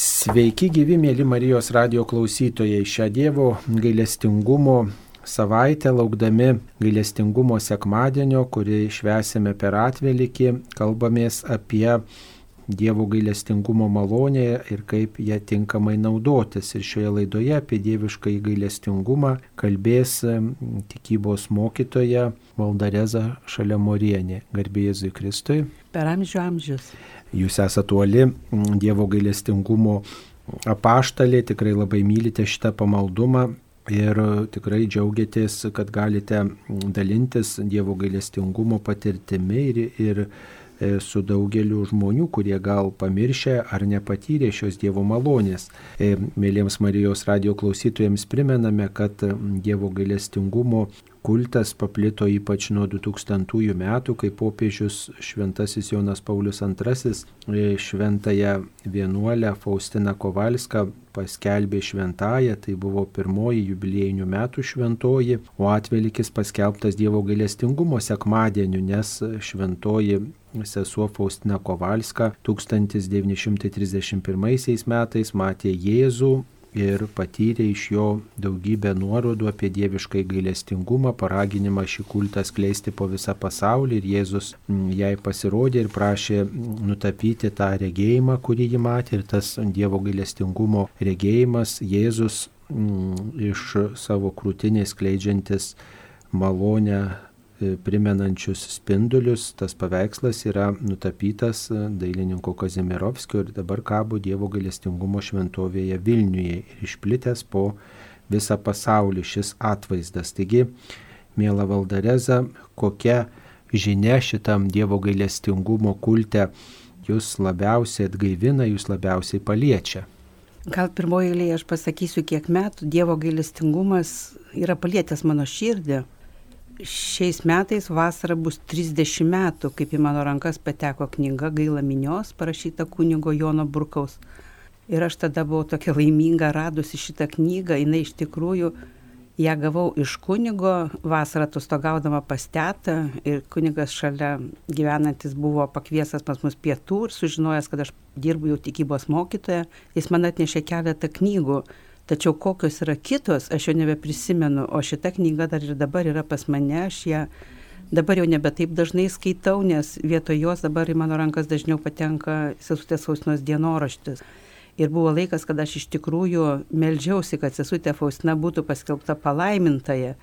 Sveiki gyvi, mėly Marijos radio klausytojai. Šią Dievo gailestingumo savaitę laukdami gailestingumo sekmadienio, kurį švesime per atvelikį, kalbamės apie Dievo gailestingumo malonę ir kaip ją tinkamai naudotis. Ir šioje laidoje apie dievišką gailestingumą kalbės tikybos mokytoja Valdareza Šalemorienė. Garbė Jėzui Kristui. Per amžių amžius. Jūs esate toli Dievo gailestingumo apaštalė, tikrai labai mylite šitą pamaldumą ir tikrai džiaugiatės, kad galite dalintis Dievo gailestingumo patirtimi ir, ir E, su daugeliu žmonių, kurie gal pamiršę ar nepatyrė šios Dievo malonės. E, mėlyms Marijos radio klausytojams primename, kad Dievo gailestingumo kultas paplito ypač nuo 2000 metų, kai popiežius Šventasis Jonas Paulius II e, šventąją vienuolę Faustiną Kovalską paskelbė šventąją, tai buvo pirmoji jubiliejinių metų šventoji, o atvelikis paskelbtas Dievo gailestingumo sekmadieniu, nes šventoji sesuo Faustina Kovalska 1931 metais matė Jėzų ir patyrė iš jo daugybę nuorodų apie dieviškai gailestingumą, paraginimą šį kultą skleisti po visą pasaulį ir Jėzus mm, jai pasirodė ir prašė nutapyti tą regėjimą, kurį ji matė ir tas Dievo gailestingumo regėjimas. Jėzus mm, iš savo krūtinės kleidžiantis malonę primenančius spindulius. Tas paveikslas yra nutapytas e, dailininko Kazimirovskio ir dabar kabo Dievo galestingumo šventovėje Vilniuje ir išplitęs po visą pasaulį šis atvaizdas. Taigi, mėla Valdareza, kokia žinia šitam Dievo gailestingumo kulte jūs labiausiai atgaivina, jūs labiausiai paliečia? Gal pirmoji eilėje aš pasakysiu, kiek metų Dievo gailestingumas yra palietęs mano širdį šiais metais vasara bus 30 metų, kaip į mano rankas pateko knyga Gaila minios, parašyta kunigo Jono Burkaus. Ir aš tada buvau tokia laiminga radusi šitą knygą, jinai iš tikrųjų ją gavau iš kunigo, vasarą atostogaudama pas tetą. Ir kunigas šalia gyvenantis buvo pakviesas pas mus pietų ir sužinojęs, kad aš dirbu jau tikybos mokytoje, jis man atnešė keletą knygų Tačiau kokios yra kitos, aš jau nebeprisimenu, o šita knyga dar ir dabar yra pas mane, aš ją dabar jau nebe taip dažnai skaitau, nes vietoj jos dabar į mano rankas dažniau patenka sesutės Faustinos dienoraštis. Ir buvo laikas, kad aš iš tikrųjų melžiausi, kad sesutė Faustina būtų paskelbta palaimintoje.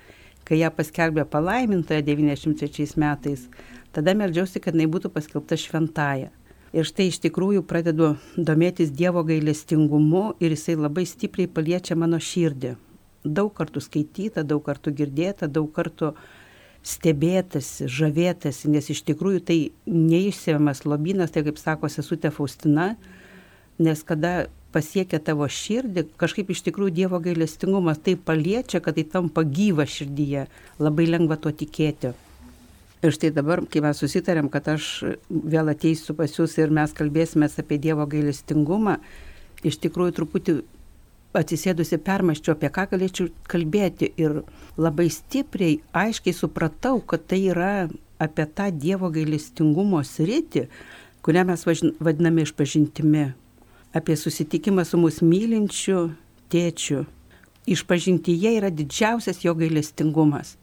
Kai ją paskelbė palaimintoje 93 metais, tada melžiausi, kad jinai būtų paskelbta šventaja. Ir štai iš tikrųjų pradedu domėtis Dievo gailestingumu ir jisai labai stipriai paliečia mano širdį. Daug kartų skaityta, daug kartų girdėta, daug kartų stebėtasi, žavėtasi, nes iš tikrųjų tai neišsiamas lobynas, tai kaip sako sesutė Faustina, nes kada pasiekia tavo širdį, kažkaip iš tikrųjų Dievo gailestingumas tai paliečia, kad tai tampa gyva širdyje, labai lengva tuo tikėti. Ir štai dabar, kai mes susitarėm, kad aš vėl ateisiu pas jūs ir mes kalbėsime apie Dievo gailestingumą, iš tikrųjų truputį atsisėdusi permaščiau, apie ką galėčiau kalbėti ir labai stipriai, aiškiai supratau, kad tai yra apie tą Dievo gailestingumo sritį, kurią mes vadiname išpažintimi, apie susitikimą su mūsų mylinčiu tėčiu. Išpažintyje yra didžiausias jo gailestingumas.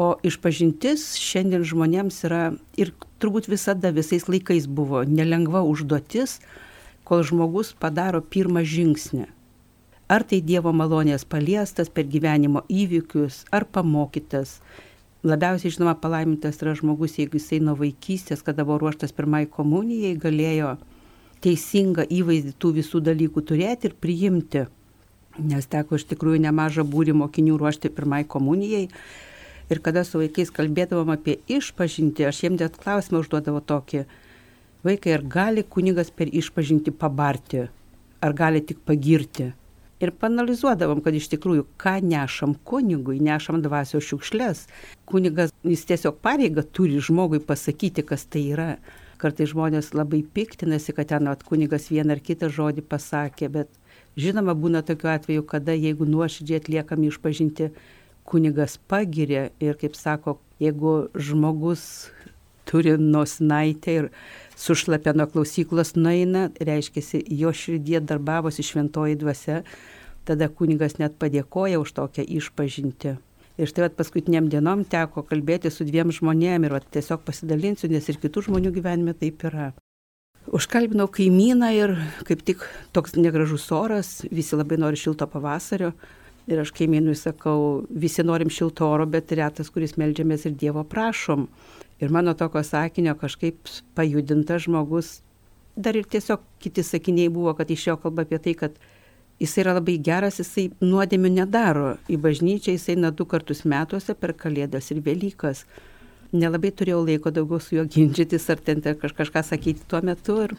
O išpažintis šiandien žmonėms yra ir turbūt visada visais laikais buvo nelengva užduotis, kol žmogus padaro pirmą žingsnį. Ar tai Dievo malonės paliestas per gyvenimo įvykius, ar pamokytas. Labiausiai žinoma palaimintas yra žmogus, jeigu jisai nuo vaikystės, kada buvo ruoštas pirmai komunijai, galėjo teisingą įvaizdį tų visų dalykų turėti ir priimti. Nes teko iš tikrųjų nemažą būrį mokinių ruošti pirmai komunijai Ir kada su vaikais kalbėdavom apie išpažinti, aš jiems net klausimą užduodavau tokį. Vaikai, ar gali kunigas per išpažinti pabarti, ar gali tik pagirti? Ir panalizuodavom, kad iš tikrųjų, ką nešam kunigui, nešam dvasios šiukšlės. Kunigas, jis tiesiog pareiga turi žmogui pasakyti, kas tai yra. Kartai žmonės labai piktinasi, kad ten at kunigas vieną ar kitą žodį pasakė, bet žinoma būna tokiu atveju, kada jeigu nuoširdžiai atliekam išpažinti, kunigas pagiria ir, kaip sako, jeigu žmogus turi nosnaitę ir sušlapia nuo klausyklos nueina, reiškia, jo širdie darbavosi šventoji dvasia, tada kunigas net padėkoja už tokią išpažinti. Ir štai vat, paskutiniam dienom teko kalbėti su dviem žmonėm ir vat, tiesiog pasidalinsiu, nes ir kitų žmonių gyvenime taip yra. Užkalbinau kaimyną ir kaip tik toks negražus oras, visi labai nori šilto pavasario. Ir aš kaimynui sakau, visi norim šilto oro, bet retas, kuris melžiamės ir Dievo prašom. Ir mano tokio sakinio kažkaip pajudintas žmogus, dar ir tiesiog kiti sakiniai buvo, kad iš jo kalba apie tai, kad jis yra labai geras, jisai nuodėmių nedaro. Į bažnyčią jisai eina du kartus metuose per Kalėdas ir Velykas nelabai turėjau laiko daugiau su juo ginčytis ar ten kažką sakyti tuo metu. Ir,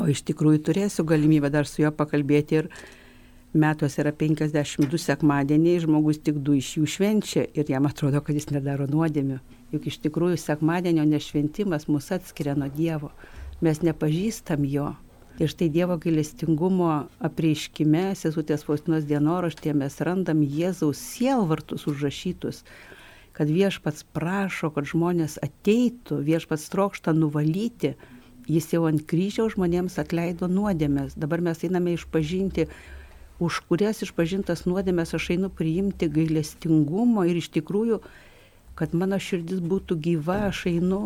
o iš tikrųjų turėsiu galimybę dar su juo pakalbėti ir metuose yra 52 sekmadieniai, žmogus tik du iš jų švenčia ir jam atrodo, kad jis nedaro nuodėmių. Juk iš tikrųjų sekmadienio nešventimas mus atskiria nuo Dievo. Mes nepažįstam jo. Ir štai Dievo gailestingumo apreiškime, sesutės Faustinos dienoraštėje mes randam Jėzaus sielvartus užrašytus kad viešpats prašo, kad žmonės ateitų, viešpats trokšta nuvalyti, jis jau ant kryžiaus žmonėms atleido nuodėmės. Dabar mes einame išpažinti, už kurias išpažintas nuodėmės aš einu priimti gailestingumo ir iš tikrųjų, kad mano širdis būtų gyva, aš einu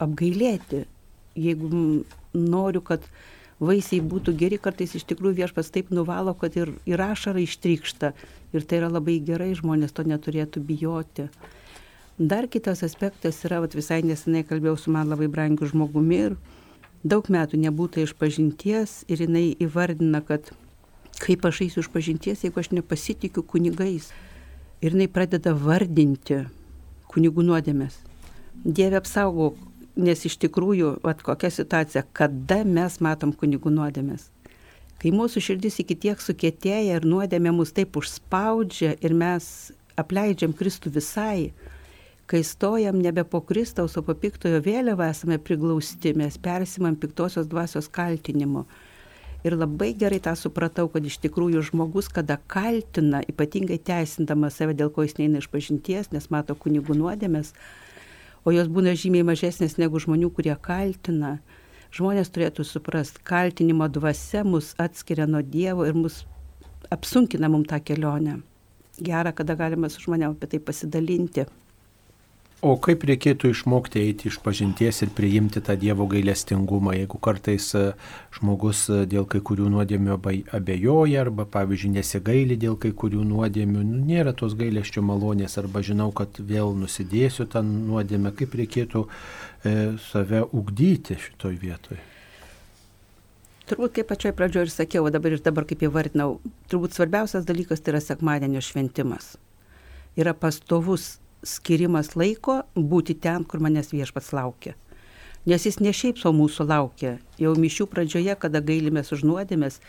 apgailėti. Jeigu noriu, kad vaisiai būtų geri, kartais iš tikrųjų viešpas taip nuvalo, kad ir, ir ašara ištrykšta. Ir tai yra labai gerai, žmonės to neturėtų bijoti. Dar kitas aspektas yra, vat, visai nesenai kalbėjau su man labai brangiu žmogumi ir daug metų nebūtų iš pažinties ir jinai įvardina, kad kaip aš eisiu iš pažinties, jeigu aš nepasitikiu kunigais. Ir jinai pradeda vardinti kunigų nuodėmės. Dieve apsaugok, nes iš tikrųjų, vat, kokia situacija, kada mes matom kunigų nuodėmės. Kai mūsų širdis iki tiek sukėtėja ir nuodėmė mus taip užspaudžia ir mes apleidžiam Kristų visai, kai stojam nebe po Kristaus, o po piktojo vėliavą esame priglausti, mes persimam piktosios dvasios kaltinimu. Ir labai gerai tą supratau, kad iš tikrųjų žmogus, kada kaltina, ypatingai teisindamas save, dėl ko jis neina iš pažinties, nes mato kunigų nuodėmės, o jos būna žymiai mažesnės negu žmonių, kurie kaltina, žmonės turėtų suprasti, kaltinimo dvasia mus atskiria nuo Dievo ir mus apsunkina mum tą kelionę. Gera, kada galima su žmonėm apie tai pasidalinti. O kaip reikėtų išmokti eiti iš pažinties ir priimti tą Dievo gailestingumą, jeigu kartais e, žmogus e, dėl kai kurių nuodėmių abejoja arba, pavyzdžiui, nesigaili dėl kai kurių nuodėmių, nu, nėra tos gailesčio malonės arba žinau, kad vėl nusidėsiu tą nuodėmę, kaip reikėtų e, save ugdyti šitoj vietoje. Turbūt kaip pačioj pradžioje ir sakiau, o dabar ir dabar kaip įvardinau, turbūt svarbiausias dalykas tai yra sekmadienio šventimas. Yra pastovus skirimas laiko būti ten, kur manęs viešpats laukia. Nes jis ne šiaip savo mūsų laukia. Jau mišių pradžioje, kada gailimės už nuodėmės,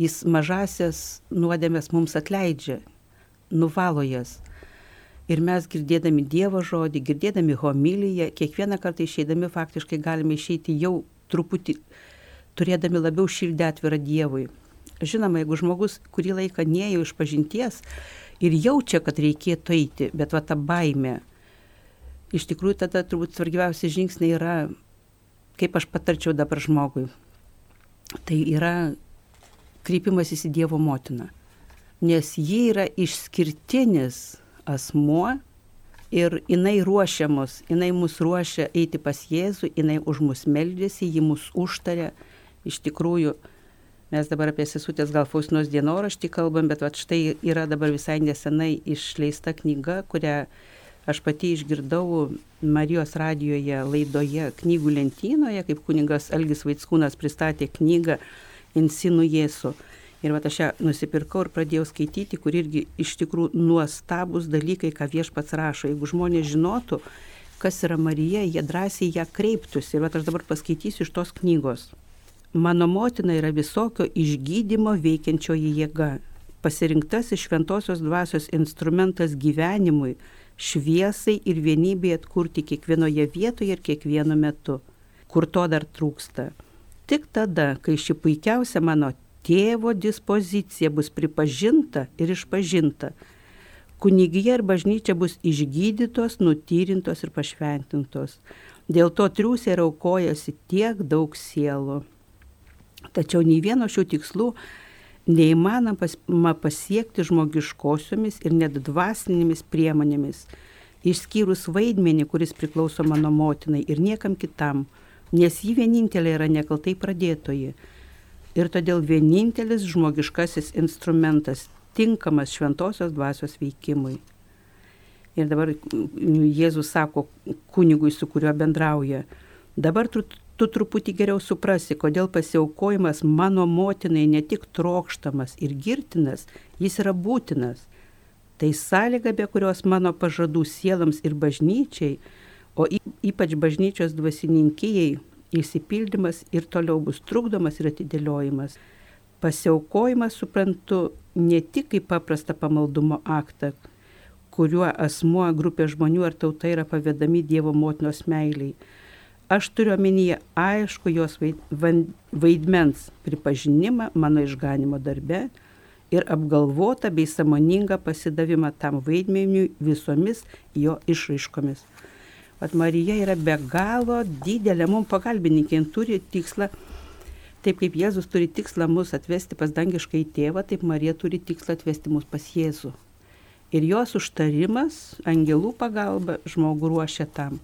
jis mažasias nuodėmės mums atleidžia, nuvalo jas. Ir mes girdėdami Dievo žodį, girdėdami homiliją, kiekvieną kartą išeidami faktiškai galime išeiti jau truputį, turėdami labiau širdį atvirą Dievui. Žinoma, jeigu žmogus kurį laiką neėjo iš pažinties, ir jaučia, kad reikėtų eiti, bet va ta baime. Iš tikrųjų, tada turbūt svarbiausi žingsniai yra, kaip aš patarčiau dabar žmogui. Tai yra kreipimasis į Dievo motiną. Nes ji yra išskirtinis asmuo ir jinai ruošia mus, jinai mus ruošia eiti pas Jėzų, jinai už mus meldėsi, ji mus užtarė. Iš tikrųjų, Mes dabar apie sesutės gal Faustinos dienoraštį kalbam, bet va, štai yra dabar visai nesenai išleista knyga, kurią aš pati išgirdau Marijos radijoje laidoje knygų lentynoje, kaip kuningas Algis Vaitskūnas pristatė knygą Insinų Jėsų. Ir va aš ją nusipirkau ir pradėjau skaityti, kur irgi iš tikrųjų nuostabus dalykai, ką viešpats rašo. Jeigu žmonės žinotų, kas yra Marija, jie drąsiai ją kreiptųsi. Ir va aš dabar paskaitysiu iš tos knygos. Mano motina yra visokio išgydymo veikiančioji jėga, pasirinktas iš šventosios dvasios instrumentas gyvenimui, šviesai ir vienybėje atkurti kiekvienoje vietoje ir kiekvienu metu, kur to dar trūksta. Tik tada, kai ši puikiausia mano tėvo dispozicija bus pripažinta ir išpažinta, kunigija ir bažnyčia bus išgydytos, nutyrintos ir pašventintos Dėl to triūsė ir aukojasi tiek daug sielų. Tačiau nei vieno šių tikslų neįmanoma pasiekti žmogiškosiomis ir net dvasinėmis priemonėmis, išskyrus vaidmenį, kuris priklauso mano motinai ir niekam kitam, nes ji vienintelė yra nekaltai pradėtoji. Ir todėl vienintelis žmogiškasis instrumentas tinkamas šventosios dvasios veikimui. Ir dabar Jėzus sako kunigui, su kuriuo bendrauja, dabar tu, tu truputį geriau suprasi, kodėl pasiaukojimas mano motinai ne tik trokštamas ir girtinas, jis yra būtinas. Tai sąlyga, be kurios mano pažadų sielams ir bažnyčiai, o ypač bažnyčios dvasininkijai, įsipildymas ir toliau bus trukdomas ir atidėliojimas. Pasiaukojimas suprantu ne tik kaip paprastą pamaldumo aktą, kuriuo asmuo, grupė žmonių ar tauta yra pavedami Dievo motinos meiliai. Aš turiu omenyje aišku jos vaidmens pripažinimą mano išganimo darbe ir apgalvotą bei samoningą pasidavimą tam vaidmeniui visomis jo išraiškomis. Vat Marija yra be galo didelė mums pagalbininkė, jin turi tikslą, taip kaip Jėzus turi tikslą mus atvesti pas dangišką į tėvą, taip Marija turi tikslą atvesti mus pas Jėzų ir jos užtarimas, angelų pagalba žmogų ruošia tam.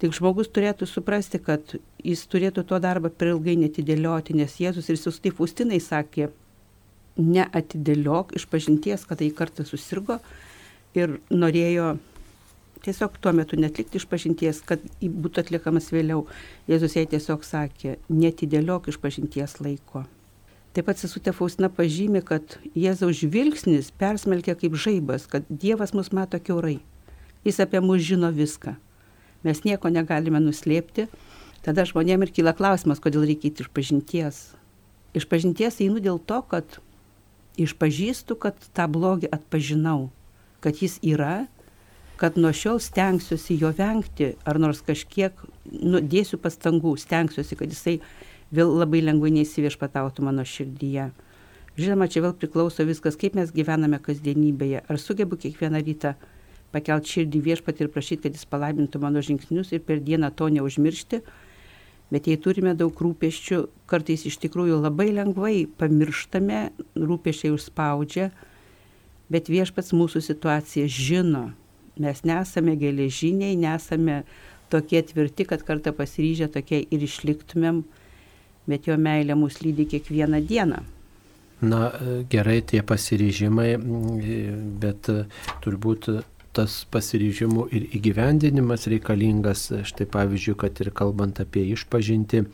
Tik žmogus turėtų suprasti, kad jis turėtų to darbą per ilgai netidėlioti, nes Jėzus ir Sustai Faustinai sakė, neatidėliok iš pažinties, kada į kartą susirgo ir norėjo tiesiog tuo metu netlikti iš pažinties, kad būtų atliekamas vėliau. Jėzus jai tiesiog sakė, netidėliok iš pažinties laiko. Taip pat sesutė Faustina pažymė, kad Jėzaus žvilgsnis persmelkia kaip žaibas, kad Dievas mus mato keurai. Jis apie mus žino viską. Mes nieko negalime nuslėpti. Tada žmonėm ir kyla klausimas, kodėl reikia iš pažinties. Iš pažinties einu dėl to, kad išpažįstu, kad tą blogį atpažinau, kad jis yra, kad nuo šiol stengsiuosi jo vengti, ar nors kažkiek nu, dėsiu pastangų, stengsiuosi, kad jisai vėl labai lengvai neįsiviešpatautų mano širdyje. Žinoma, čia vėl priklauso viskas, kaip mes gyvename kasdienybėje. Ar sugebu kiekvieną rytą pakelti širdį viešpatį ir prašyti, kad jis palaimintų mano žingsnius ir per dieną to neužmiršti. Bet jei turime daug rūpeščių, kartais iš tikrųjų labai lengvai pamirštame, rūpeščiai užspaudžia, bet viešpats mūsų situaciją žino. Mes nesame geležiniai, nesame tokie tvirti, kad kartą pasiryžę tokie ir išliktumėm bet jo meilė mus lydi kiekvieną dieną. Na gerai tie pasiryžimai, bet turbūt tas pasiryžimų ir įgyvendinimas reikalingas, štai pavyzdžiui, kad ir kalbant apie išpažinti,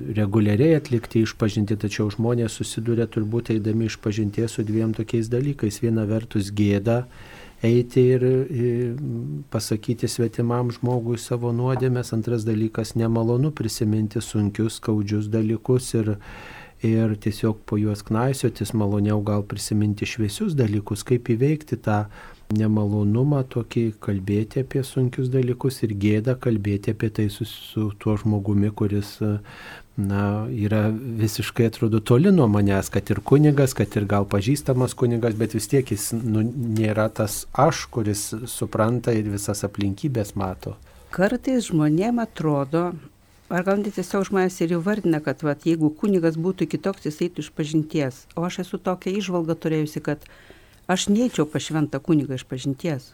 reguliariai atlikti išpažinti, tačiau žmonės susiduria turbūt eidami išpažinties su dviem tokiais dalykais. Viena vertus gėda, eiti ir pasakyti svetimam žmogui savo nuodėmės, antras dalykas nemalonu prisiminti sunkius, skaudžius dalykus ir, ir tiesiog po juos knaisiotis, maloniau gal prisiminti šviesius dalykus, kaip įveikti tą nemalonumą, tokį kalbėti apie sunkius dalykus ir gėdą kalbėti apie tai su, su tuo žmogumi, kuris na, yra visiškai atrodo toli nuo manęs, kad ir kunigas, kad ir gal pažįstamas kunigas, bet vis tiek jis nu, nėra tas aš, kuris supranta ir visas aplinkybės mato. Kartais žmonėm atrodo, ar gal net tiesiog žmonės ir įvardina, kad vat, jeigu kunigas būtų kitoks, jis eitų iš pažinties. O aš esu tokia išvalga turėjusi, kad aš neįčiau pašventą kunigą iš pažinties,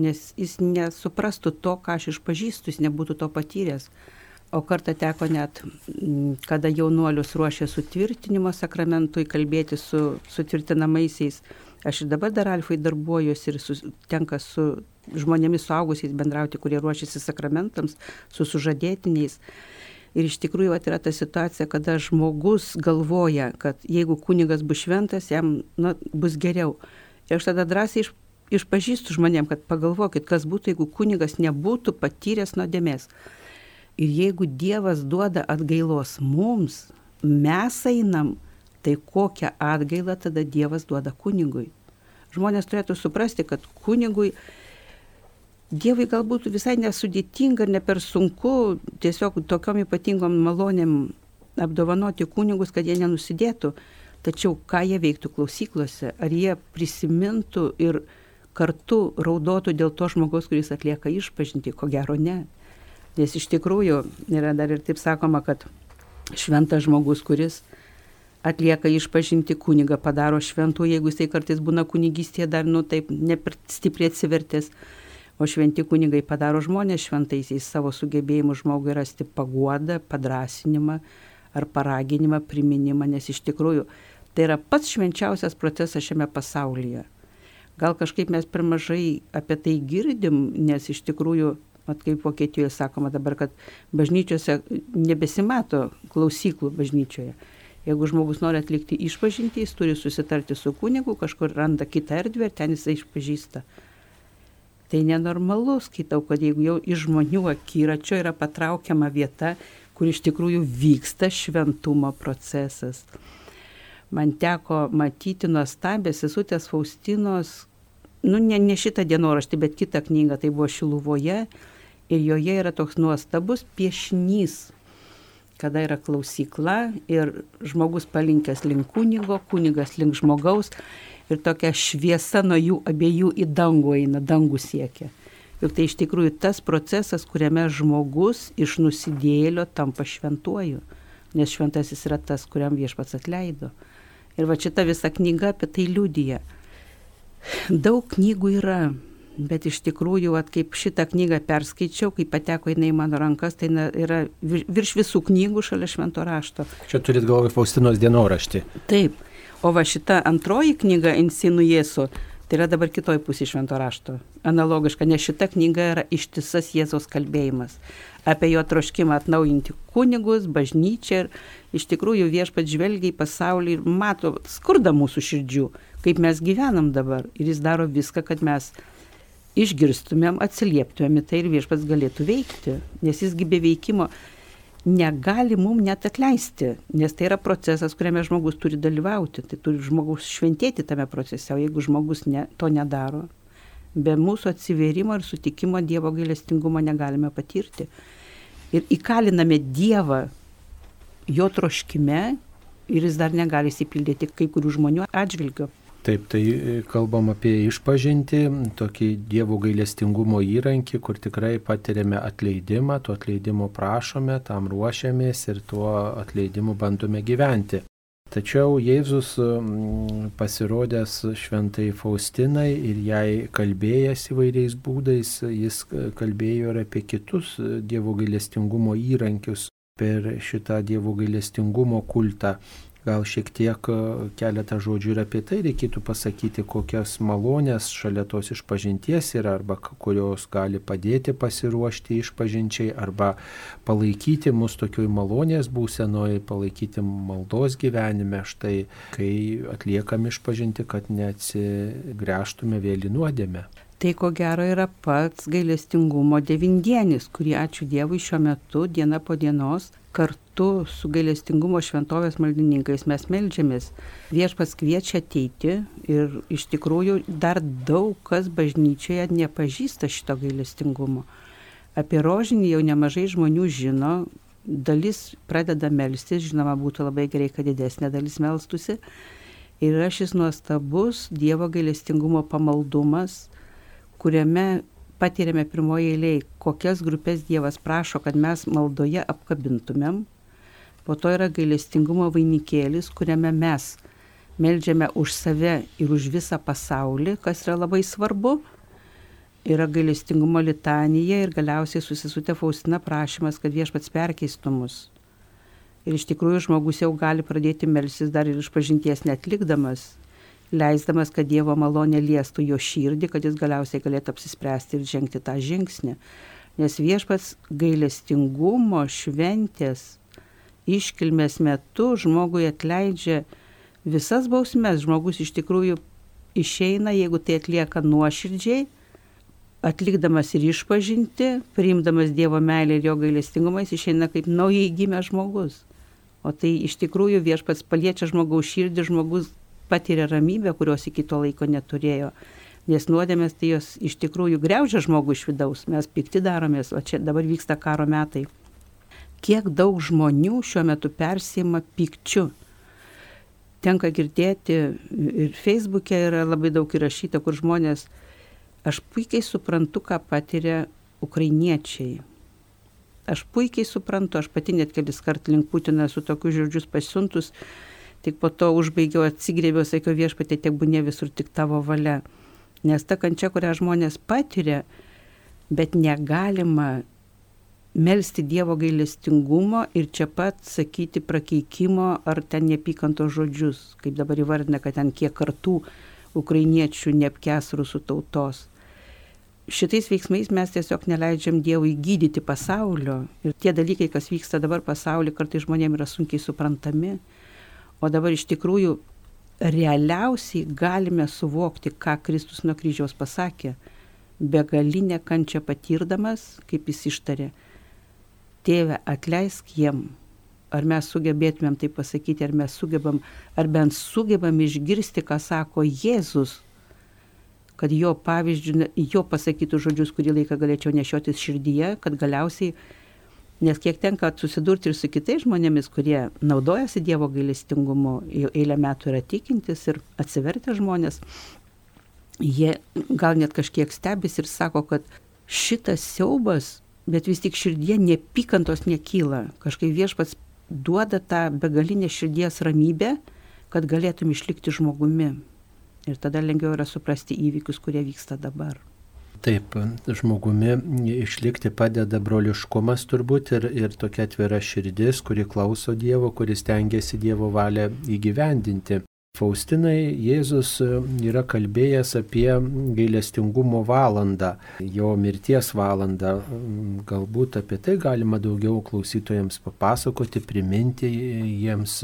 nes jis nesuprastų to, ką aš išpažįstu, jis nebūtų to patyręs. O kartą teko net, kada jaunuolius ruošė sutvirtinimo sakramentui, kalbėti su sutvirtinamaisiais. Aš ir dabar dar alfai darbuojuosi ir su, tenka su žmonėmis suaugusiais bendrauti, kurie ruošiasi sakramentams, su sužadėtiniais. Ir iš tikrųjų vat, yra ta situacija, kada žmogus galvoja, kad jeigu kunigas bus šventas, jam na, bus geriau. Ir aš tada drąsiai iš, išpažįstu žmonėm, kad pagalvokit, kas būtų, jeigu kunigas nebūtų patyręs nuodėmės. Ir jeigu Dievas duoda atgailos mums, mes einam, tai kokią atgailą tada Dievas duoda kunigui. Žmonės turėtų suprasti, kad kunigui Dievui galbūt visai nesudėtinga ir ne per sunku tiesiog tokiom ypatingom malonėm apdovanoti kunigus, kad jie nenusidėtų. Tačiau ką jie veiktų klausyklose, ar jie prisimintų ir kartu raudotų dėl to žmogaus, kuris atlieka išpažinti, ko gero ne. Nes iš tikrųjų yra dar ir taip sakoma, kad šventas žmogus, kuris atlieka išpažinti kunigą, padaro šventų, jeigu jisai kartais būna kunigystėje dar, nu taip, stipriai atsivertęs, o šventi kunigai padaro žmonės šventaisiais savo sugebėjimu žmogui rasti paguodą, padrasinimą ar paraginimą, priminimą, nes iš tikrųjų tai yra pats švenčiausias procesas šiame pasaulyje. Gal kažkaip mes per mažai apie tai girdim, nes iš tikrųjų Mat kaip Vokietijoje sakoma dabar, kad bažnyčiose nebesimato klausyklų bažnyčioje. Jeigu žmogus nori atlikti išpažinti, jis turi susitarti su kunigu, kažkur randa kitą erdvę ir ten jisai išpažįsta. Tai nenormalu, skaitau, kad jeigu jau iš žmonių akiračio yra patraukiama vieta, kur iš tikrųjų vyksta šventumo procesas. Man teko matyti nuostabę sesutės Faustinos, nu ne, ne šitą dienoraštį, bet kitą knygą, tai buvo Šiluvoje, ir joje yra toks nuostabus piešinys, kada yra klausykla ir žmogus palinkęs link kunigo, kunigas link žmogaus ir tokia šviesa nuo jų abiejų į dangų eina, dangų siekia. Juk tai iš tikrųjų tas procesas, kuriame žmogus iš nusidėlio tampa šventuoju, nes šventasis yra tas, kuriam viešpats atleido. Ir va šita visa knyga apie tai liudyja. Daug knygų yra, Bet iš tikrųjų, at, kaip šitą knygą perskaičiau, kai pateko jinai į mano rankas, tai yra virš visų knygų šalia švento rašto. Čia turit galvoje Faustinos dienoraštį. Taip. O va šita antroji knyga Insinu Jėzu, tai yra dabar kitoj pusė švento rašto. Analogiška, nes šita knyga yra ištisas Jėzaus kalbėjimas apie jo troškimą atnaujinti kunigus, bažnyčią ir iš tikrųjų viešpat žvelgia į pasaulį ir mato skurdą mūsų širdžių, kaip mes gyvenam dabar. Ir jis daro viską, kad mes išgirstumėm, atsilieptumėm į tai ir viešpats galėtų veikti, nes jisgi be veikimo negali mum net atleisti, nes tai yra procesas, kuriame žmogus turi dalyvauti, tai turi žmogus šventėti tame procese, o jeigu žmogus ne, to nedaro, be mūsų atsiverimo ir sutikimo Dievo gailestingumo negalime patirti. Ir įkaliname Dievą jo troškime ir jis dar negali įsipildyti kai kurių žmonių atžvilgiu. Taip, tai e, kalbam apie išpažinti, tokį Dievo gailestingumo įrankį, kur tikrai patiriame atleidimą, to atleidimo prašome, tam ruošiamės ir tuo atleidimu bandome gyventi. Tačiau Jėzus pasirodęs šventai Faustinai ir jai kalbėjęs įvairiais būdais, jis kalbėjo ir apie kitus Dievo gailestingumo įrankius per šitą Dievo gailestingumo kultą gal šiek tiek e, keletą žodžių ir apie tai reikėtų pasakyti, kokias malonės šalia tos išpažinties yra, arba kurios gali padėti pasiruošti išpažinčiai, arba palaikyti mus tokioj malonės būsenoje, palaikyti maldos gyvenime, štai kai atliekam išpažinti, kad neatsigręžtume vėl į nuodėmę. Tai ko gero yra pats gailestingumo devindienis, kurį ačiū Dievui šiuo metu, diena po dienos, kartu su gailestingumo šventovės maldininkais mes melžiamės. Viešpas kviečia ateiti ir iš tikrųjų dar daug kas bažnyčioje nepažįsta šito gailestingumo. Apie rožinį jau nemažai žmonių žino, dalis pradeda melstis, žinoma, būtų labai gerai, kad didesnė dalis melstusi. Ir yra šis nuostabus Dievo gailestingumo pamaldumas, kuriame patiriame pirmoje eilėje, kokias grupės Dievas prašo, kad mes maldoje apkabintumėm. Po to yra gailestingumo vainikėlis, kuriame mes melžiame už save ir už visą pasaulį, kas yra labai svarbu. Yra gailestingumo litanija ir galiausiai susisutė Faustina prašymas, kad viešpats perkeistų mus. Ir iš tikrųjų žmogus jau gali pradėti melsis dar ir iš pažinties netlikdamas, leisdamas, kad Dievo malonė liestų jo širdį, kad jis galiausiai galėtų apsispręsti ir žengti tą žingsnį. Nes viešpats gailestingumo šventės iškilmės metu žmogui atleidžia visas bausmes. Žmogus iš tikrųjų išeina, jeigu tai atlieka nuoširdžiai, atlikdamas ir išpažinti, priimdamas Dievo meilę ir jo gailestingumą, jis išeina kaip naujai gimęs žmogus. O tai iš tikrųjų viešpats paliečia žmogaus širdį, žmogus patiria ramybę, kurios iki to laiko neturėjo. Nes nuodėmės tai jos iš tikrųjų greužia žmogų iš vidaus, mes pikti daromės, o čia dabar vyksta karo metai. Kiek daug žmonių šiuo metu persima pikčiu. Tenka girdėti ir Facebook'e yra labai daug įrašyta, kur žmonės, aš puikiai suprantu, ką patiria ukrainiečiai. Aš puikiai suprantu, aš pati net kelis kart link Putiną su tokius žodžius pasiuntus, tik po to užbaigiau, atsigrėbiau, sakiau viešpatė, tiek būnė visur tik tavo valia. Nes ta kančia, kurią žmonės patiria, bet negalima melstį Dievo gailestingumo ir čia pat sakyti prakeikimo ar ten nepykanto žodžius, kaip dabar įvardina, kad ten kiek kartų ukrainiečių neapkes rusų tautos. Šitais veiksmais mes tiesiog neleidžiam Dievui gydyti pasaulio ir tie dalykai, kas vyksta dabar pasaulyje, kartai žmonėms yra sunkiai suprantami, o dabar iš tikrųjų realiausiai galime suvokti, ką Kristus nuo kryžiaus pasakė, begalinę kančią patirdamas, kaip jis ištarė, tėve atleisk jiem. Ar mes sugebėtumėm tai pasakyti, ar mes sugebam, ar bent sugebam išgirsti, ką sako Jėzus, kad jo pavyzdžių, jo pasakytų žodžius, kurį laiką galėčiau nešiotis širdyje, kad galiausiai, nes kiek tenka susidurti ir su kitais žmonėmis, kurie naudojasi Dievo gailestingumu, jau eilę metų yra tikintis ir atsivertę žmonės, jie gal net kažkiek stebis ir sako, kad šitas siaubas bet vis tik širdie nepykantos nekyla. Kažkaip viešpats duoda tą begalinę širdies ramybę, kad galėtum išlikti žmogumi. Ir tada lengviau yra suprasti įvykius, kurie vyksta dabar. Taip, žmogumi išlikti padeda broliškumas turbūt ir, ir tokia atvira širdis, kuri klauso Dievo, kuris tengiasi Dievo valią įgyvendinti. Faustinai Jėzus yra kalbėjęs apie gailestingumo valandą, jo mirties valandą. Galbūt apie tai galima daugiau klausytojams papasakoti, priminti jiems,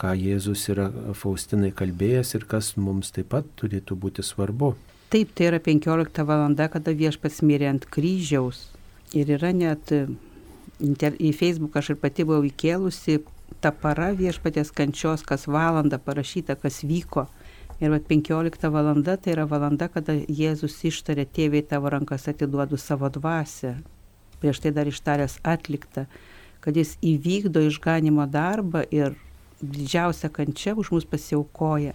ką Jėzus yra Faustinai kalbėjęs ir kas mums taip pat turėtų būti svarbu. Taip, tai yra 15 valanda, kada viešpats mirė ant kryžiaus. Ir yra net e, į Facebook aš ir pati buvau įkėlusi ta para viešpatės kančios, kas valandą parašyta, kas vyko. Ir vat 15 valanda tai yra valanda, kada Jėzus ištarė, tėviai tavo rankas atiduodu savo dvasę. Prieš tai dar ištaręs atlikta, kad jis įvykdo išganimo darbą ir didžiausia kančia už mus pasiaukoja.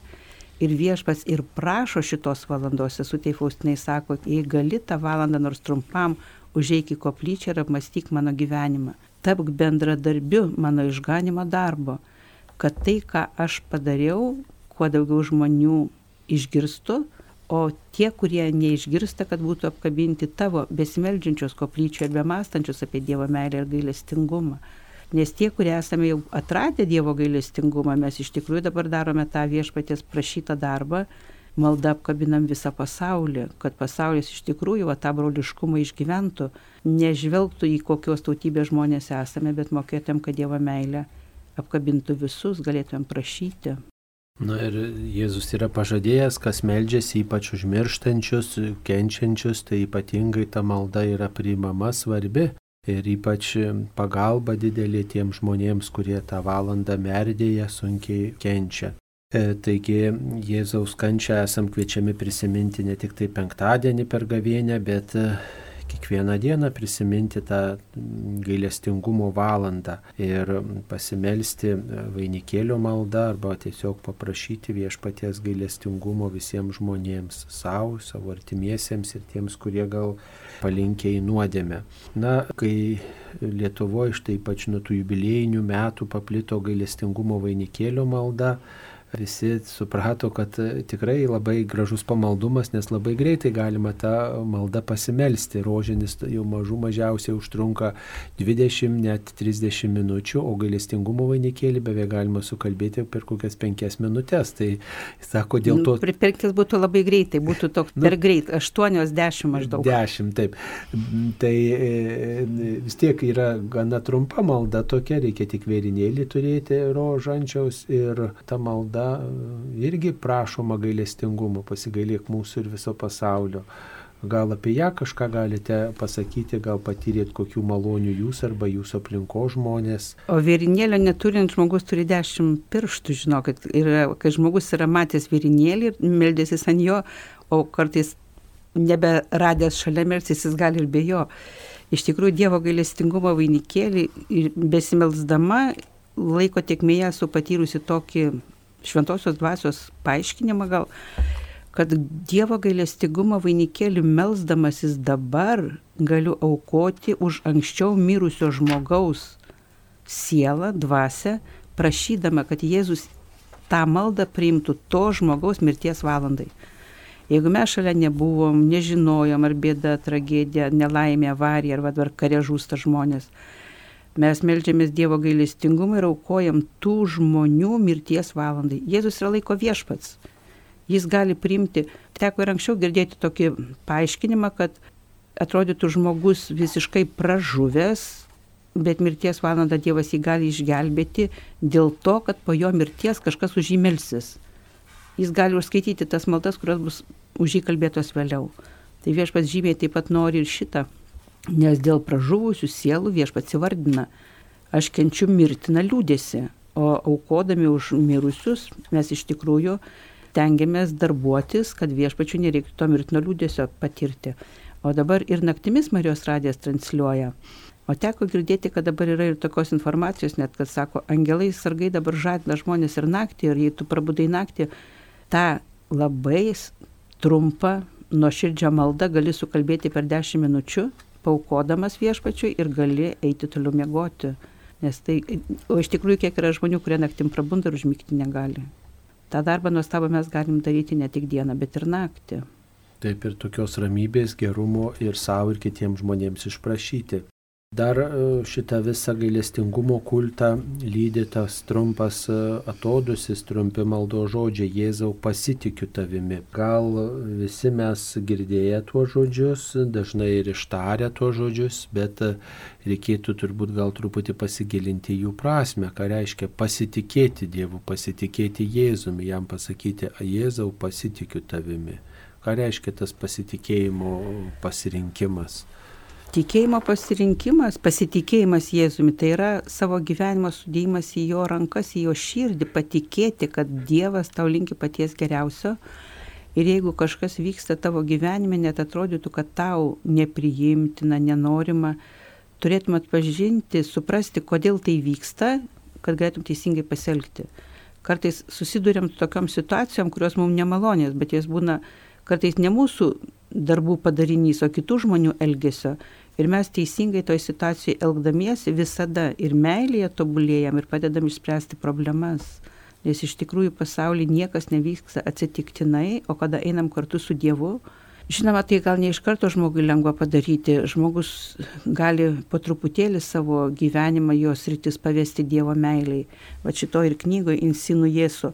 Ir viešpas ir prašo šitos valandos, esu tai Faustinai sako, jei gali tą valandą nors trumpam, užeik į koplyčią ir apmastyk mano gyvenimą tapk bendradarbiu mano išganimo darbo, kad tai, ką aš padariau, kuo daugiau žmonių išgirstų, o tie, kurie neišgirsta, kad būtų apkabinti tavo besimeldžiančios koplyčio ir bemastančios apie Dievo meilę ir gailestingumą. Nes tie, kurie esame jau atradę Dievo gailestingumą, mes iš tikrųjų dabar darome tą viešpaties prašytą darbą malda apkabinam visą pasaulį, kad pasaulis iš tikrųjų va, tą broliškumą išgyventų, nežvelgtų į kokios tautybės žmonės esame, bet mokėtum, kad Dievo meilė apkabintų visus, galėtumėm prašyti. Na ir Jėzus yra pažadėjęs, kas meldžiasi ypač užmirštančius, kenčiančius, tai ypatingai ta malda yra priimama svarbi. Ir ypač pagalba didelė tiems žmonėms, kurie tą valandą merdėje sunkiai kenčia. E, taigi Jėzaus kančią esam kviečiami prisiminti ne tik tai penktadienį per gavienę, bet e, kiekvieną dieną prisiminti tą gailestingumo valandą ir pasimelsti vainikėlio maldą arba tiesiog paprašyti viešpaties gailestingumo visiems žmonėms, savo, savo artimiesiems ir tiems, kurie gal palinkė į nuodėmę. Na, kai Lietuvoje štai ypač nuo tų jubiliejinių metų paplito gailestingumo vainikėlio malda, visi suprato, kad e, tikrai labai gražus pamaldumas, nes labai greitai galima tą maldą pasimelsti. Rožinis jau mažų mažiausiai užtrunka 20, net 30 minučių, o gailestingumo vainikėlį beveik galima sukalbėti per kokias 5 minutės. Tai sako, dėl to... Pripirktis būtų labai greitai, būtų toks nu, per greit, 8-10 maždaug. 10, taip. Tai e, vis tiek yra gana trumpa malda tokia, reikia tik vėrinėlį turėti rožančiaus ir ta malda tada irgi prašoma gailestingumo, pasigailėk mūsų ir viso pasaulio. Gal apie ją kažką galite pasakyti, gal patyrėt kokių malonių jūs arba jūsų aplinko žmonės. O vyrinėlio neturint žmogus turi dešimt pirštų, žinokit. Ir kai žmogus yra matęs vyrinėlį ir meldėsis ant jo, o kartais neberadęs šalia melsis, jis gali ir be jo. Iš tikrųjų, Dievo gailestingumo vainikėlį besimelsdama laiko tiekmėje esu patyrusi tokį šventosios dvasios paaiškinimą gal, kad Dievo gailestingumo vainikėlį melzdamasis dabar galiu aukoti už anksčiau mirusio žmogaus sielą, dvasę, prašydama, kad Jėzus tą maldą priimtų to žmogaus mirties valandai. Jeigu mes šalia nebuvom, nežinojom, ar bėda, tragedija, nelaimė, avarija, ar dabar kare žūsta žmonės, mes melžiamės Dievo gailestingumą ir aukojam tų žmonių mirties valandai. Jėzus yra laiko viešpats jis gali priimti. Teko ir anksčiau girdėti tokį paaiškinimą, kad atrodytų žmogus visiškai pražuvęs, bet mirties valandą Dievas jį gali išgelbėti dėl to, kad po jo mirties kažkas už jį melsis. Jis gali užskaityti tas maldas, kurios bus už jį kalbėtos vėliau. Tai viešpats žymiai taip pat nori ir šitą, nes dėl pražuvusių sielų viešpats įvardina, aš kenčiu mirtiną liūdėsi, o aukodami už mirusius mes iš tikrųjų stengiamės darbuotis, kad viešpačių nereiktų to mirtino liūdėsio patirti. O dabar ir naktimis Marijos radijas transliuoja. O teko girdėti, kad dabar yra ir tokios informacijos, net kad sako, angelai sargai dabar žadina žmonės ir naktį, ir jei tu prabudai naktį, tą labai trumpą, nuoširdžią maldą gali sukalbėti per 10 minučių, paukodamas viešpačiui ir gali eiti toliau miegoti. Nes tai, o iš tikrųjų kiek yra žmonių, kurie naktim prabunda ir užmygti negali tą darbą nuostabą mes galim daryti ne tik dieną, bet ir naktį. Taip ir tokios ramybės, gerumo ir savo ir kitiems žmonėms išprašyti. Dar e, šitą visą gailestingumo kultą lydi tas trumpas e, atodusis, trumpi maldo žodžiai Jėzau pasitikiu tavimi. Gal visi mes girdėję tuos žodžius, dažnai ir ištarę tuos žodžius, bet e, reikėtų turbūt gal truputį pasigilinti jų prasme, ką reiškia pasitikėti Dievu, pasitikėti Jėzumi, jam pasakyti Jėzau pasitikiu tavimi. Ką reiškia tas pasitikėjimo pasirinkimas? Tikėjimo pasirinkimas, pasitikėjimas Jėzumi, tai yra savo gyvenimo sudėjimas į jo rankas, į jo širdį, patikėti, kad Dievas tau linki paties geriausio. Ir jeigu kažkas vyksta tavo gyvenime, net atrodytų, kad tau nepriimtina, nenorima, turėtum atpažinti, suprasti, kodėl tai vyksta, kad galėtum teisingai pasielgti. Kartais susidurėm tokiam situacijom, kurios mums nemalonės, bet jas būna kartais ne mūsų darbų padarinys, o kitų žmonių elgesio. Ir mes teisingai toj situacijai elgdamiesi visada ir meilėje tobulėjam ir padedam išspręsti problemas. Nes iš tikrųjų pasaulyje niekas nevyksta atsitiktinai, o kada einam kartu su Dievu, žinoma, tai gal ne iš karto žmogui lengva padaryti. Žmogus gali po truputėlį savo gyvenimą, jos rytis pavesti Dievo meiliai. Va šito ir knygoje Insinu Jėzu.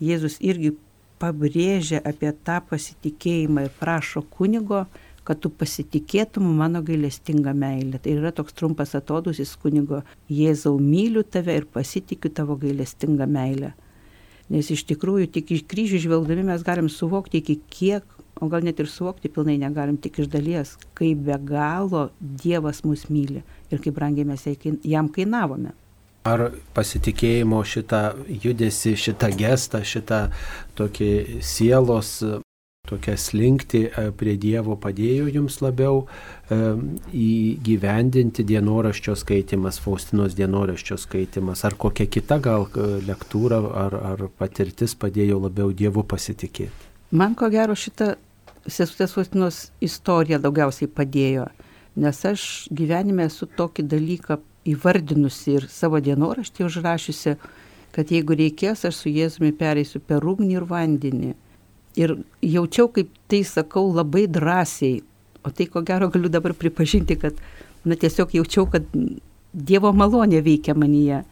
Jėzus irgi pabrėžia apie tą pasitikėjimą ir prašo kunigo, kad tu pasitikėtum mano gailestingą meilę. Tai yra toks trumpas atodusis kunigo, Jėzau myliu tave ir pasitikiu tavo gailestingą meilę. Nes iš tikrųjų tik iš kryžių žvelgdami mes galim suvokti iki kiek, o gal net ir suvokti pilnai negalim tik iš dalies, kaip be galo Dievas mus myli ir kaip brangiai mes jam kainavome. Ar pasitikėjimo šitą judesi, šitą gestą, šitą tokį sielos tokia slinkti e, prie Dievo padėjo jums labiau e, įgyvendinti dienoraščio skaitimas, Faustinos dienoraščio skaitimas, ar kokia kita gal e, lektūra ar, ar patirtis padėjo labiau Dievu pasitikėti? Man ko gero šita sesutės Faustinos istorija daugiausiai padėjo, nes aš gyvenime esu tokį dalyką įvardinusi ir savo dienoraštį užrašiusi, kad jeigu reikės, aš su Jėzumi pereisiu per ugnį ir vandenį Ir jaučiau, kaip tai sakau labai drąsiai. O tai ko gero galiu dabar pripažinti, kad na, tiesiog jaučiau, kad Dievo malonė veikia manyje.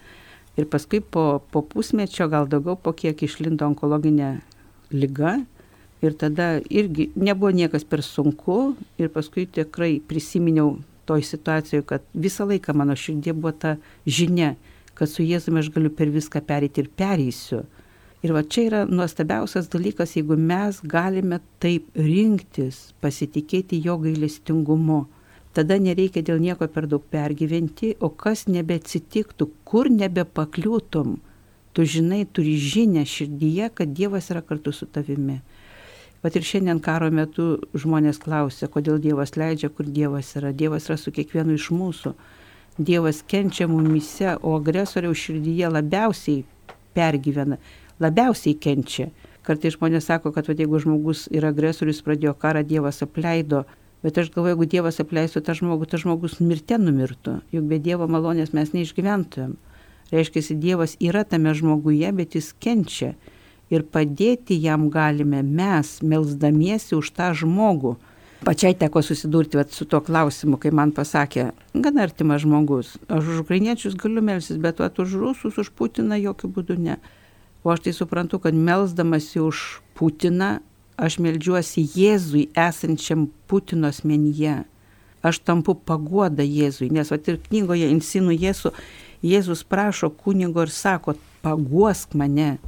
Ir paskui po, po pusmečio, gal daugiau, po kiek išlindo onkologinė lyga. Ir tada irgi nebuvo niekas per sunku. Ir paskui tikrai prisiminiau toj situacijoje, kad visą laiką mano širdie buvo ta žinia, kad su Jėzumi aš galiu per viską perėti ir pereisiu. Ir va čia yra nuostabiausias dalykas, jeigu mes galime taip rinktis, pasitikėti jo gailestingumu. Tada nereikia dėl nieko per daug pergyventi, o kas nebeatsitiktų, kur nebepakliūtum, tu žinai, turi žinę širdyje, kad Dievas yra kartu su tavimi. Vat ir šiandien karo metu žmonės klausia, kodėl Dievas leidžia, kur Dievas yra. Dievas yra su kiekvienu iš mūsų. Dievas kenčia mumise, o agresoriaus širdyje labiausiai pergyvena labiausiai kenčia, Kartai žmonės sako, kad va, jeigu žmogus yra agresorius, pradėjo karą, Dievas apleido. Bet aš galvoju, jeigu Dievas apleistų tą žmogų, tas žmogus mirte numirtų. Juk be Dievo malonės mes neišgyventumėm. Reiškia, Dievas yra tame žmoguje, bet jis kenčia. Ir padėti jam galime mes, melzdamiesi už tą žmogų. Pačiai teko susidurti vat, su tuo klausimu, kai man pasakė, gana artimas žmogus, aš už ukrainiečius galiu melsis, bet vat, už rusus, už Putiną jokių būdų ne. O aš tai suprantu, kad melzdamasi už Putiną, aš melžiuosi Jėzui esančiam Putino asmenyje. Aš tampu paguoda Jėzui, nes vat ir knygoje Insinų Jėzų, Jėzus prašo kunigo ir sako, paguosk mane.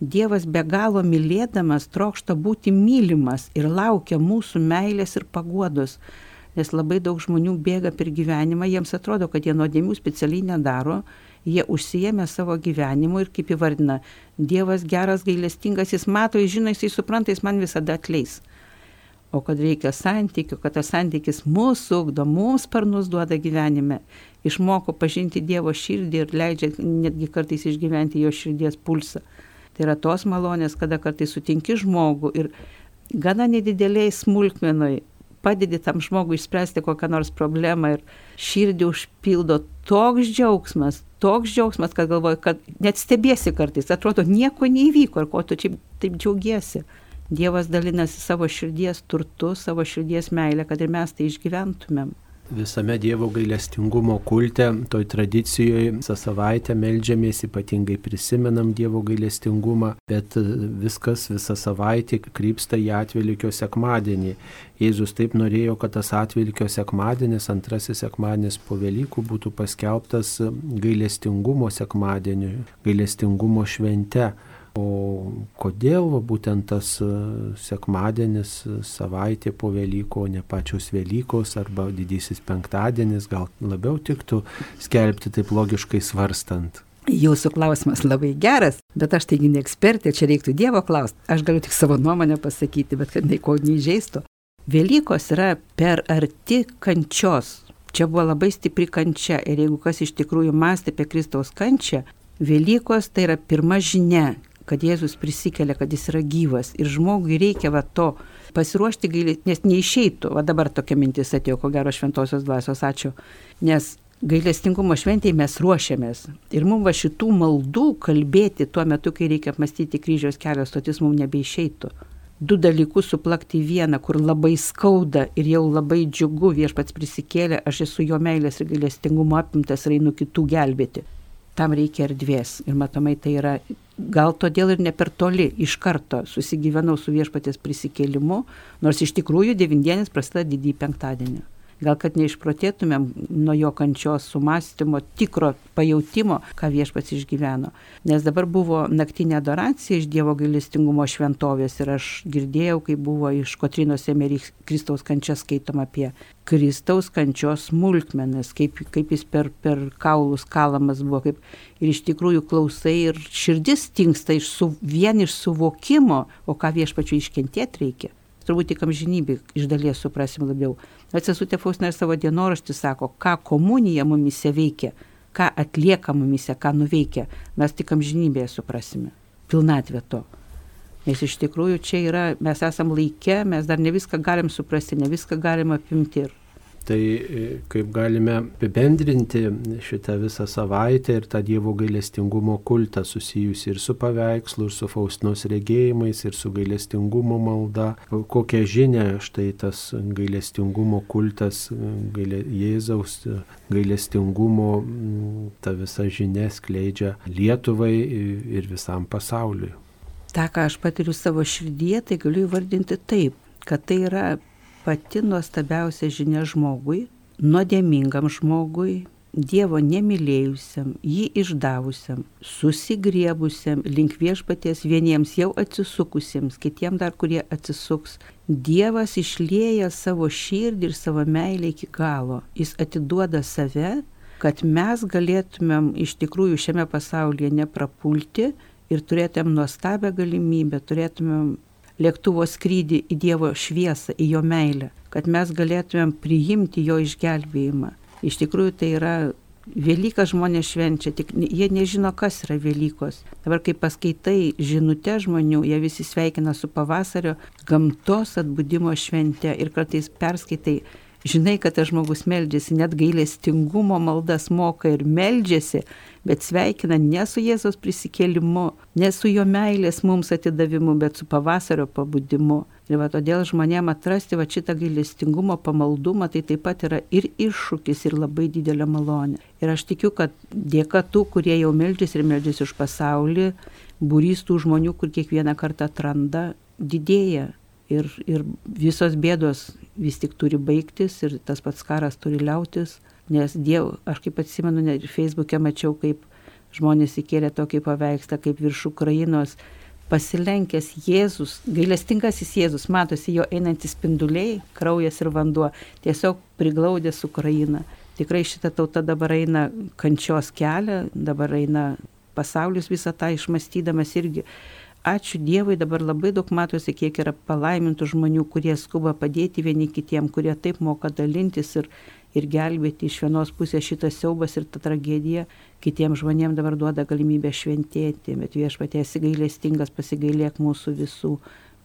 Dievas be galo mylėdamas trokšta būti mylimas ir laukia mūsų meilės ir paguodos. Nes labai daug žmonių bėga per gyvenimą, jiems atrodo, kad jie nuodėmių specialiai nedaro, jie užsijėmė savo gyvenimu ir kaip įvardina, Dievas geras, gailestingas, jis mato, jis žino, jis supranta, jis man visada atleis. O kad reikia santykių, kad tas santykis mūsų ugdo, mums sparnus duoda gyvenime, išmoko pažinti Dievo širdį ir leidžia netgi kartais išgyventi jo širdies pulsą. Tai yra tos malonės, kada kartais sutinki žmogų ir gana nedideliai smulkmenoj padedi tam žmogui išspręsti kokią nors problemą ir širdį užpildo toks džiaugsmas, toks džiaugsmas, kad galvoju, kad net stebėsi kartais, atrodo, nieko neįvyko ir ko tu čia taip džiaugiesi. Dievas dalinasi savo širdies turtu, savo širdies meilę, kad ir mes tai išgyventumėm visame Dievo gailestingumo kulte, toj tradicijoje visą savaitę melžiamės, ypatingai prisimenam Dievo gailestingumą, bet viskas visą savaitę krypsta į atvelikio sekmadienį. Jėzus taip norėjo, kad tas atvelikio sekmadienis, antrasis sekmadienis po Velykų būtų paskelbtas gailestingumo sekmadieniu, gailestingumo švente. O kodėl būtent tas e, sekmadienis, e, savaitė po Velyko, ne pačios Velykos arba didysis penktadienis gal labiau tiktų skelbti taip logiškai svarstant? Jūsų klausimas labai geras, bet aš taigi ne ekspertė, čia reiktų Dievo klausti. Aš galiu tik savo nuomonę pasakyti, bet kad nei ko neįžeistų. Velykos yra per arti kančios. Čia buvo labai stipri kančia ir jeigu kas iš tikrųjų mąstė apie Kristaus kančią, Velykos tai yra pirma žinia, kad Jėzus prisikelia, kad jis yra gyvas ir žmogui reikia va to pasiruošti gailį, nes neišeitų, va dabar tokia mintis atėjo, ko gero šventosios dvasios, ačiū, nes gailestingumo šventėje mes ruošiamės. Ir mums va šitų maldų kalbėti tuo metu, kai reikia apmastyti kryžiaus kelio stotis, mums nebeišeitų. Du dalykus suplakti į vieną, kur labai skauda ir jau labai džiugu viešpats prisikėlė, aš esu jo meilės ir gailestingumo apimtas ir einu kitų gelbėti tam reikia erdvės. Ir matomai tai yra gal todėl ir ne per toli iš karto susigyvenau su viešpatės prisikėlimu, nors iš tikrųjų devindienis prasideda didįjį penktadienį gal kad neišprotėtumėm nuo jo kančios sumastymo, tikro pajūtimo, ką viešpats išgyveno. Nes dabar buvo naktinė adoracija iš Dievo gailestingumo šventovės ir aš girdėjau, kai buvo iš Kotrinos Emeryk Kristaus kančias skaitoma apie Kristaus kančios smulkmenas, kaip, kaip jis per, per kaulus kalamas buvo, kaip ir iš tikrųjų klausai ir širdis tinksta iš su, vien iš suvokimo, o ką viešpačiu iškentėti reikia turbūt tik amžinybė iš dalies suprasim labiau. Atsisutė Faustina savo dienoraštį sako, ką komunija mumise veikia, ką atlieka mumise, ką nuveikia, mes tik amžinybėje suprasime. Pilnatvė to. Nes iš tikrųjų čia yra, mes esam laike, mes dar ne viską galim suprasti, ne viską galim apimti ir Tai e, kaip galime apibendrinti šitą visą savaitę ir tą Dievo gailestingumo kultą susijusi ir su paveikslu, ir su Faustinos regėjimais, ir su gailestingumo malda. Kokią žinę štai tas gailestingumo kultas, gailė, Jėzaus gailestingumo, ta visa žinia skleidžia Lietuvai ir visam pasauliui. Ta, ką aš patiriu savo širdyje, tai galiu įvardinti taip, kad tai yra pati nuostabiausia žinia žmogui, nuodėmingam žmogui, Dievo nemylėjusiam, jį išdavusiam, susigriebusiam link viešpaties vieniems jau atsisukusiems, kitiems dar kurie atsisuks. Dievas išlėja savo širdį ir savo meilę iki galo. Jis atiduoda save, kad mes galėtumėm iš tikrųjų šiame pasaulyje neprapulti ir turėtumėm nuostabią galimybę, turėtumėm lėktuvo skrydį į Dievo šviesą, į jo meilę, kad mes galėtumėm priimti jo išgelbėjimą. Iš tikrųjų tai yra Velyką žmonės švenčia, tik jie nežino, kas yra Velykos. Dabar, kai paskaitai žinutę žmonių, jie visi sveikina su pavasario gamtos atbudimo švente ir kartais perskaitai žinai, kad tas žmogus meldžiasi, net gailestingumo maldas moka ir meldžiasi, bet sveikina ne su Jėzos prisikėlimu, ne su jo meilės mums atidavimu, bet su pavasario pabudimu. Ir va todėl žmonėm atrasti va šitą gailestingumo pamaldumą, tai taip pat yra ir iššūkis, ir labai didelė malonė. Ir aš tikiu, kad dėka tų, kurie jau meldžiasi ir meldžiasi už pasaulį, būrys tų žmonių, kur kiekvieną kartą atranda, didėja ir, ir visos bėdos vis tik turi baigtis ir tas pats karas turi liautis, nes Dievo, aš kaip atsimenu, net Facebook'e mačiau, kaip žmonės įkėlė tokį paveikslą, kaip virš Ukrainos pasilenkęs Jėzus, gailestingasis Jėzus, matosi jo einantis spinduliai, kraujas ir vanduo, tiesiog priglaudęs Ukrainą. Tikrai šita tauta dabar eina kančios kelią, dabar eina pasaulis visą tą išmastydamas irgi ačiū Dievui, dabar labai daug matosi, kiek yra palaimintų žmonių, kurie skuba padėti vieni kitiem, kurie taip moka dalintis ir, ir gelbėti iš vienos pusės šitas siaubas ir ta tragedija, kitiems žmonėms dabar duoda galimybę šventėti, bet viešpatė esi gailestingas, pasigailėk mūsų visų,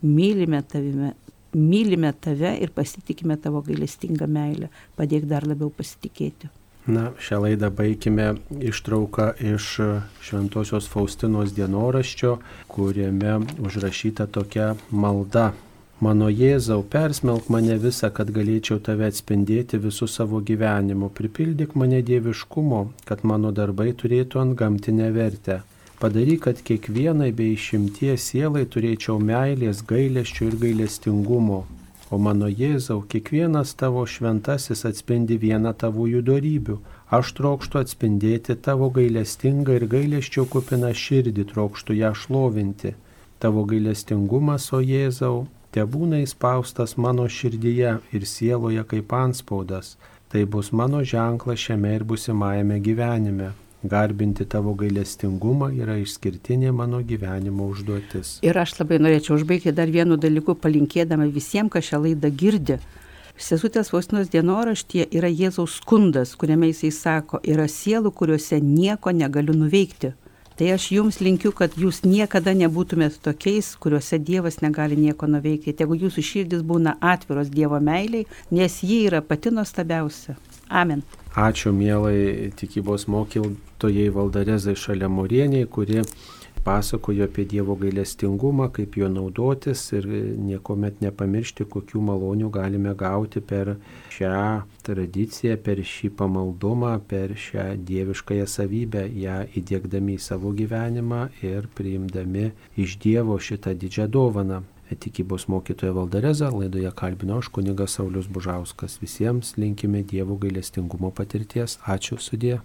mylime tavime. Mylime tave ir pasitikime tavo gailestingą meilę. Padėk dar labiau pasitikėti. Na, šią laidą baigime ištrauką iš Šventojios Faustinos dienoraščio, kuriame užrašyta tokia malda. Mano Jėzau, persmelk mane visą, kad galėčiau tave atspindėti visų savo gyvenimu. Pripildyk mane dieviškumo, kad mano darbai turėtų ant gamtinę vertę. Padaryk, kad kiekvienai bei išimties sielai turėčiau meilės, gailesčio ir gailestingumo, O mano Jėzau, kiekvienas tavo šventasis atspindi vieną tavųjų darybių. Aš trokštų atspindėti tavo gailestingą ir gailesčio kupiną širdį, trokštų ją šlovinti. Tavo gailestingumas, o Jėzau, te būna įspaustas mano širdyje ir sieloje kaip anspaudas. Tai bus mano ženklas šiame ir busimajame gyvenime. Garbinti tavo gailestingumą yra išskirtinė mano gyvenimo užduotis. Ir aš labai norėčiau užbaigti dar vienu dalyku, palinkėdama visiems, kas šią laidą girdi. Sesutės Faustinos dienoraštyje yra Jėzaus skundas, kuriame jisai sako, yra sielų, kuriuose nieko negaliu nuveikti. Tai aš jums linkiu, kad jūs niekada nebūtumėt tokiais, kuriuose Dievas negali nieko nuveikti. Tegu jūsų širdis būna atviros Dievo meiliai, nes ji yra pati nuostabiausia. Amen. Ačiū mielai tikybos mokytojai Valdarezai šalia Morieniai, kuri pasakojo apie Dievo gailestingumą, kaip juo naudotis ir niekuomet nepamiršti, kokių malonių galime gauti per šią tradiciją, per šį pamaldumą, per šią dieviškąją savybę, ją įdėkdami į savo gyvenimą ir priimdami iš Dievo šitą didžią dovaną tikybos mokytoja Valdareza, laidoje kalbino aš kunigas Saulis Bužauskas. Visiems linkime Dievo gailestingumo patirties. Ačiū sudė.